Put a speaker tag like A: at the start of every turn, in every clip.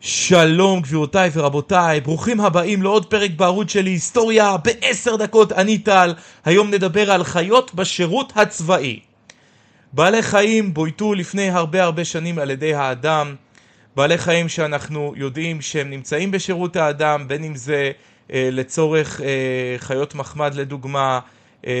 A: שלום גבירותיי ורבותיי, ברוכים הבאים לעוד פרק בערוץ שלי, היסטוריה בעשר דקות, אני טל. היום נדבר על חיות בשירות הצבאי. בעלי חיים בויתו לפני הרבה הרבה שנים על ידי האדם. בעלי חיים שאנחנו יודעים שהם נמצאים בשירות האדם, בין אם זה אה, לצורך אה, חיות מחמד לדוגמה, אה,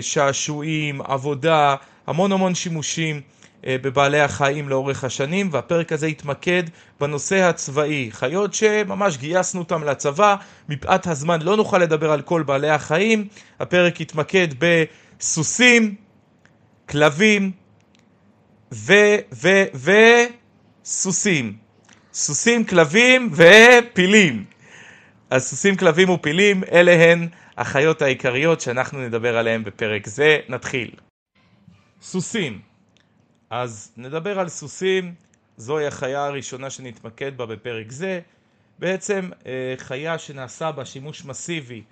A: שעשועים, עבודה, המון המון שימושים. אה, בבעלי החיים לאורך השנים, והפרק הזה יתמקד בנושא הצבאי. חיות שממש גייסנו אותם לצבא, מפאת הזמן לא נוכל לדבר על כל בעלי החיים. הפרק יתמקד בסוסים, כלבים ו... ו... ו... סוסים. סוסים, כלבים ופילים. אז סוסים, כלבים ופילים, אלה הן החיות העיקריות שאנחנו נדבר עליהן בפרק זה. נתחיל. סוסים אז נדבר על סוסים, זוהי החיה הראשונה שנתמקד בה בפרק זה. בעצם אה, חיה שנעשה בה שימוש מסיבי.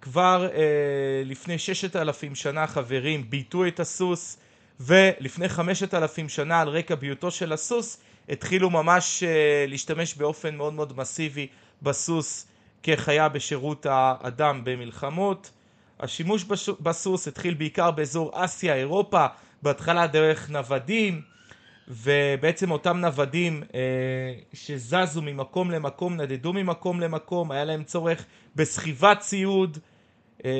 A: כבר אה, לפני ששת אלפים שנה חברים ביטו את הסוס, ולפני חמשת אלפים שנה על רקע ביוטו של הסוס התחילו ממש אה, להשתמש באופן מאוד מאוד מסיבי בסוס כחיה בשירות האדם במלחמות. השימוש בסוס התחיל בעיקר באזור אסיה, אירופה, בהתחלה דרך נוודים, ובעצם אותם נוודים אה, שזזו ממקום למקום, נדדו ממקום למקום, היה להם צורך בסחיבת ציוד, אה,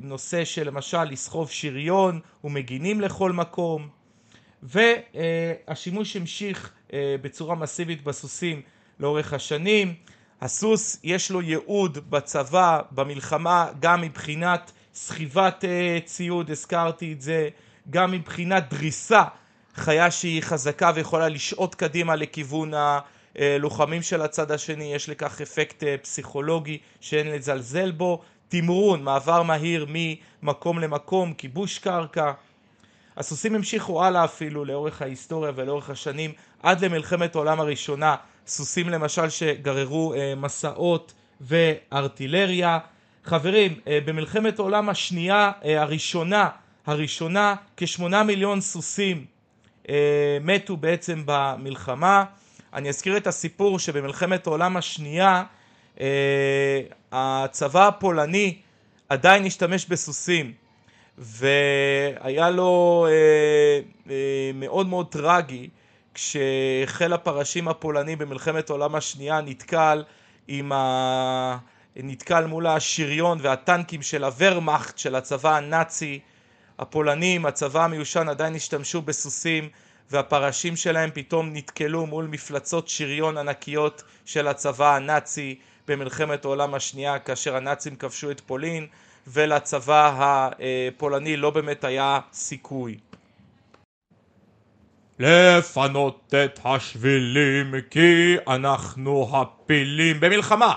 A: נושא של למשל לסחוב שריון ומגינים לכל מקום, והשימוש המשיך אה, בצורה מסיבית בסוסים לאורך השנים. הסוס יש לו ייעוד בצבא, במלחמה, גם מבחינת סחיבת אה, ציוד, הזכרתי את זה, גם מבחינת דריסה, חיה שהיא חזקה ויכולה לשעוט קדימה לכיוון הלוחמים של הצד השני, יש לכך אפקט אה, פסיכולוגי שאין לזלזל בו, תמרון, מעבר מהיר ממקום למקום, כיבוש קרקע. הסוסים המשיכו הלאה אפילו לאורך ההיסטוריה ולאורך השנים עד למלחמת העולם הראשונה, סוסים למשל שגררו אה, מסעות וארטילריה. חברים, אה, במלחמת העולם השנייה הראשונה הראשונה, כשמונה מיליון סוסים אה, מתו בעצם במלחמה. אני אזכיר את הסיפור שבמלחמת העולם השנייה אה, הצבא הפולני עדיין השתמש בסוסים והיה לו אה, אה, מאוד מאוד טרגי כשחיל הפרשים הפולני במלחמת העולם השנייה נתקל עם ה... נתקל מול השריון והטנקים של הוורמאכט של הצבא הנאצי הפולנים, הצבא המיושן עדיין השתמשו בסוסים והפרשים שלהם פתאום נתקלו מול מפלצות שריון ענקיות של הצבא הנאצי במלחמת העולם השנייה כאשר הנאצים כבשו את פולין ולצבא הפולני לא באמת היה סיכוי. לפנות את השבילים כי אנחנו הפילים במלחמה.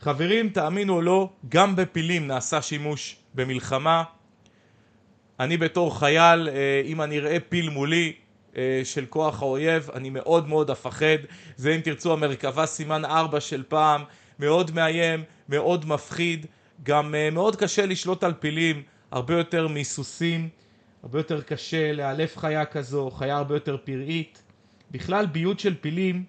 A: חברים, תאמינו או לא, גם בפילים נעשה שימוש במלחמה. אני בתור חייל, אה, אם אני אראה פיל מולי אה, של כוח האויב, אני מאוד מאוד אפחד. זה אם תרצו המרכבה סימן 4 של פעם, מאוד מאיים, מאוד מפחיד. גם אה, מאוד קשה לשלוט על פילים, הרבה יותר מסוסים, הרבה יותר קשה לאלף חיה כזו, חיה הרבה יותר פראית. בכלל ביות של פילים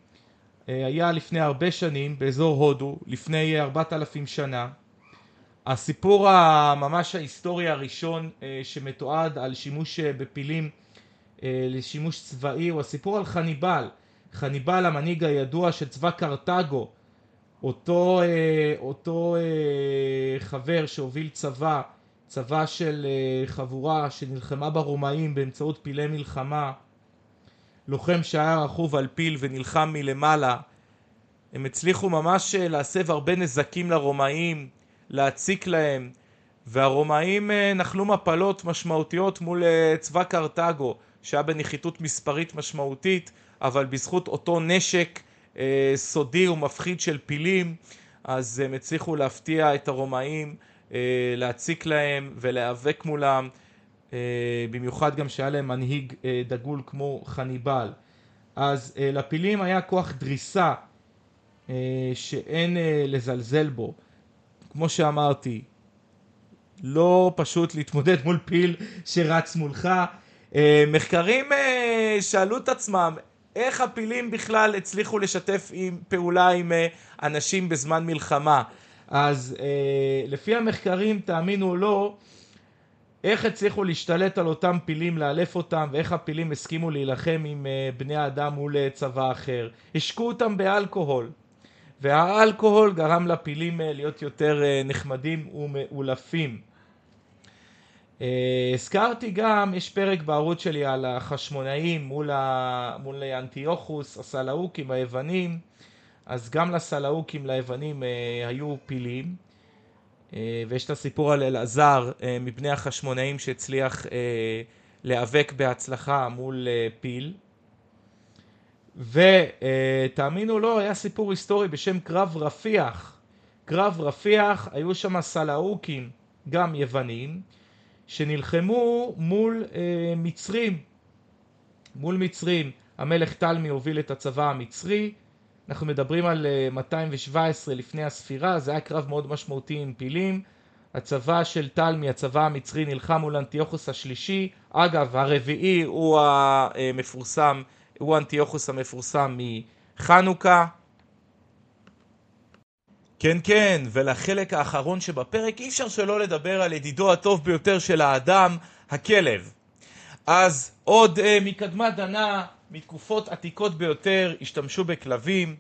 A: היה לפני הרבה שנים באזור הודו, לפני 4,000 שנה. הסיפור הממש ההיסטורי הראשון אה, שמתועד על שימוש אה, בפילים אה, לשימוש צבאי הוא הסיפור על חניבל. חניבל המנהיג הידוע של צבא קרתגו, אותו, אותו חבר שהוביל צבא, צבא של חבורה שנלחמה ברומאים באמצעות פילי מלחמה, לוחם שהיה רכוב על פיל ונלחם מלמעלה, הם הצליחו ממש להסב הרבה נזקים לרומאים להציק להם. והרומאים אה, נחלו מפלות משמעותיות מול אה, צבא קרתגו שהיה בנחיתות מספרית משמעותית אבל בזכות אותו נשק אה, סודי ומפחיד של פילים אז הם הצליחו להפתיע את הרומאים להציק להם ולהיאבק מולם במיוחד גם שהיה להם מנהיג דגול כמו חניבל אז לפילים היה כוח דריסה שאין לזלזל בו כמו שאמרתי, לא פשוט להתמודד מול פיל שרץ מולך. אה, מחקרים אה, שאלו את עצמם איך הפילים בכלל הצליחו לשתף עם פעולה עם אה, אנשים בזמן מלחמה. אז לפי המחקרים, תאמינו או לא, איך הצליחו להשתלט על אותם פילים, לאלף אותם, ואיך הפילים הסכימו להילחם עם בני האדם מול צבא אחר. השקו אותם באלכוהול, והאלכוהול גרם לפילים להיות יותר נחמדים ומאולפים. אה, הזכרתי גם, יש פרק בערוץ שלי על החשמונאים מול, ה... מול אנטיוכוס, הסלאוקים, היוונים, אז גם לסלאוקים, ליוונים, אה, היו פילים, אה, ויש את הסיפור על אלעזר מבני החשמונאים שהצליח להיאבק בהצלחה מול פיל. ותאמינו או לא, היה סיפור היסטורי בשם קרב רפיח. קרב רפיח, היו שם סלאוקים, גם יוונים, שנלחמו מול אה, מצרים. מול מצרים המלך תלמי הוביל את הצבא המצרי, אנחנו מדברים על אה, 217 לפני הספירה, זה היה קרב מאוד משמעותי עם פילים. הצבא של תלמי, הצבא המצרי, נלחם מול אנטיוכוס השלישי. אגב, הרביעי הוא המפורסם, הוא אנטיוכוס המפורסם מחנוכה. כן, כן, ולחלק האחרון שבפרק אי אפשר שלא לדבר על ידידו הטוב ביותר של האדם, הכלב. אז עוד uh, מקדמת דנה, מתקופות עתיקות ביותר, השתמשו בכלבים.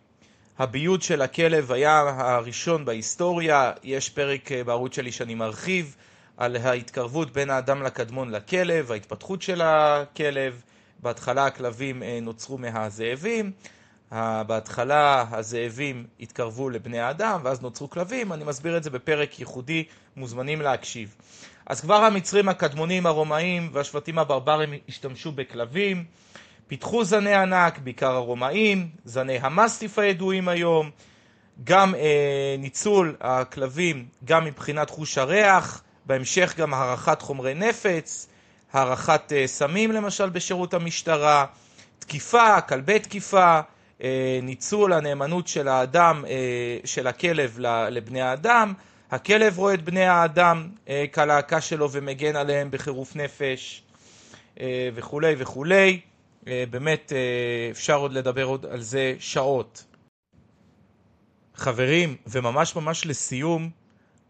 A: הביוד של הכלב היה הראשון בהיסטוריה. יש פרק uh, בערוץ שלי שאני מרחיב על ההתקרבות בין האדם לקדמון לכלב, ההתפתחות של הכלב. בהתחלה הכלבים uh, נוצרו מהזאבים. בהתחלה הזאבים התקרבו לבני האדם ואז נוצרו כלבים, אני מסביר את זה בפרק ייחודי, מוזמנים להקשיב. אז כבר המצרים הקדמונים, הרומאים והשבטים הברברים השתמשו בכלבים, פיתחו זני ענק, בעיקר הרומאים, זני המסטיף הידועים היום, גם אה, ניצול הכלבים גם מבחינת חוש הריח, בהמשך גם הערכת חומרי נפץ, הערכת אה, סמים למשל בשירות המשטרה, תקיפה, כלבי תקיפה, אה, ניצול הנאמנות של האדם, אה, של הכלב לבני האדם, הכלב רואה את בני האדם כלהקה שלו ומגן עליהם בחירוף נפש וכולי וכולי. באמת אפשר עוד לדבר עוד על זה שעות. חברים, וממש ממש לסיום,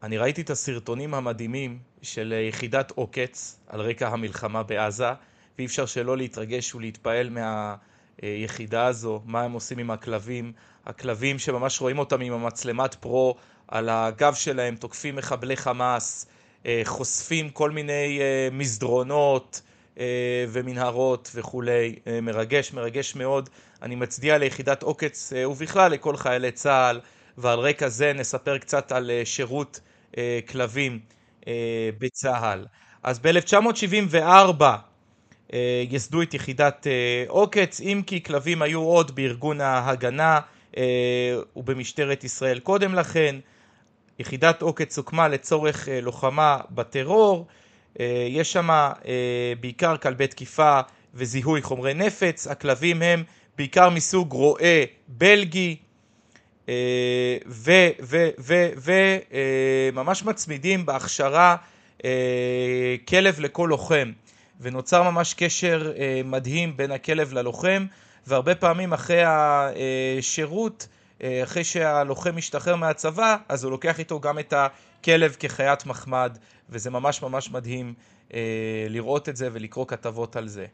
A: אני ראיתי את הסרטונים המדהימים של יחידת עוקץ על רקע המלחמה בעזה, ואי אפשר שלא להתרגש ולהתפעל מה... היחידה הזו, מה הם עושים עם הכלבים, הכלבים שממש רואים אותם עם המצלמת פרו על הגב שלהם, תוקפים מחבלי חמאס, אה, חושפים כל מיני אה, מסדרונות אה, ומנהרות וכולי, מרגש, מרגש מאוד. אני מצדיע ליחידת עוקץ ובכלל לכל חיילי צה"ל, ועל רקע זה נספר קצת על שירות כלבים בצה"ל. אז ב-1974 אה, יסדו את יחידת אה, עוקץ, אם כי כלבים היו עוד בארגון ההגנה אה, ובמשטרת ישראל קודם לכן. יחידת עוקץ הוקמה לצורך לוחמה בטרור, יש שם בעיקר כלבי תקיפה וזיהוי חומרי נפץ, הכלבים הם בעיקר מסוג רועה בלגי וממש מצמידים בהכשרה כלב לכל לוחם. ונוצר ממש קשר אה, מדהים בין הכלב ללוחם, והרבה פעמים אחרי השירות, אה, אחרי שהלוחם משתחרר מהצבא, אז הוא לוקח איתו גם את הכלב כחיית מחמד, וזה ממש ממש מדהים אה, לראות את זה ולקרוא כתבות על זה.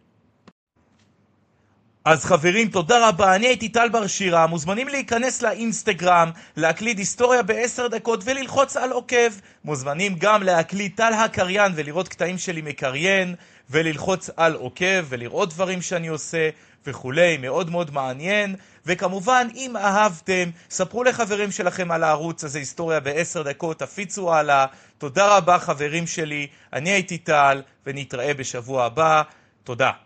A: אז חברים, תודה רבה, אני הייתי טל בר שירה, מוזמנים להיכנס לאינסטגרם, להקליד היסטוריה בעשר דקות וללחוץ על עוקב. מוזמנים גם להקליד טל הקריין ולראות קטעים שלי מקריין, וללחוץ על עוקב ולראות דברים שאני עושה וכולי, מאוד מאוד מעניין. וכמובן, אם אהבתם, ספרו לחברים שלכם על הערוץ הזה, היסטוריה בעשר דקות, תפיצו הלאה. תודה רבה חברים שלי, אני הייתי טל, ונתראה בשבוע הבא. תודה.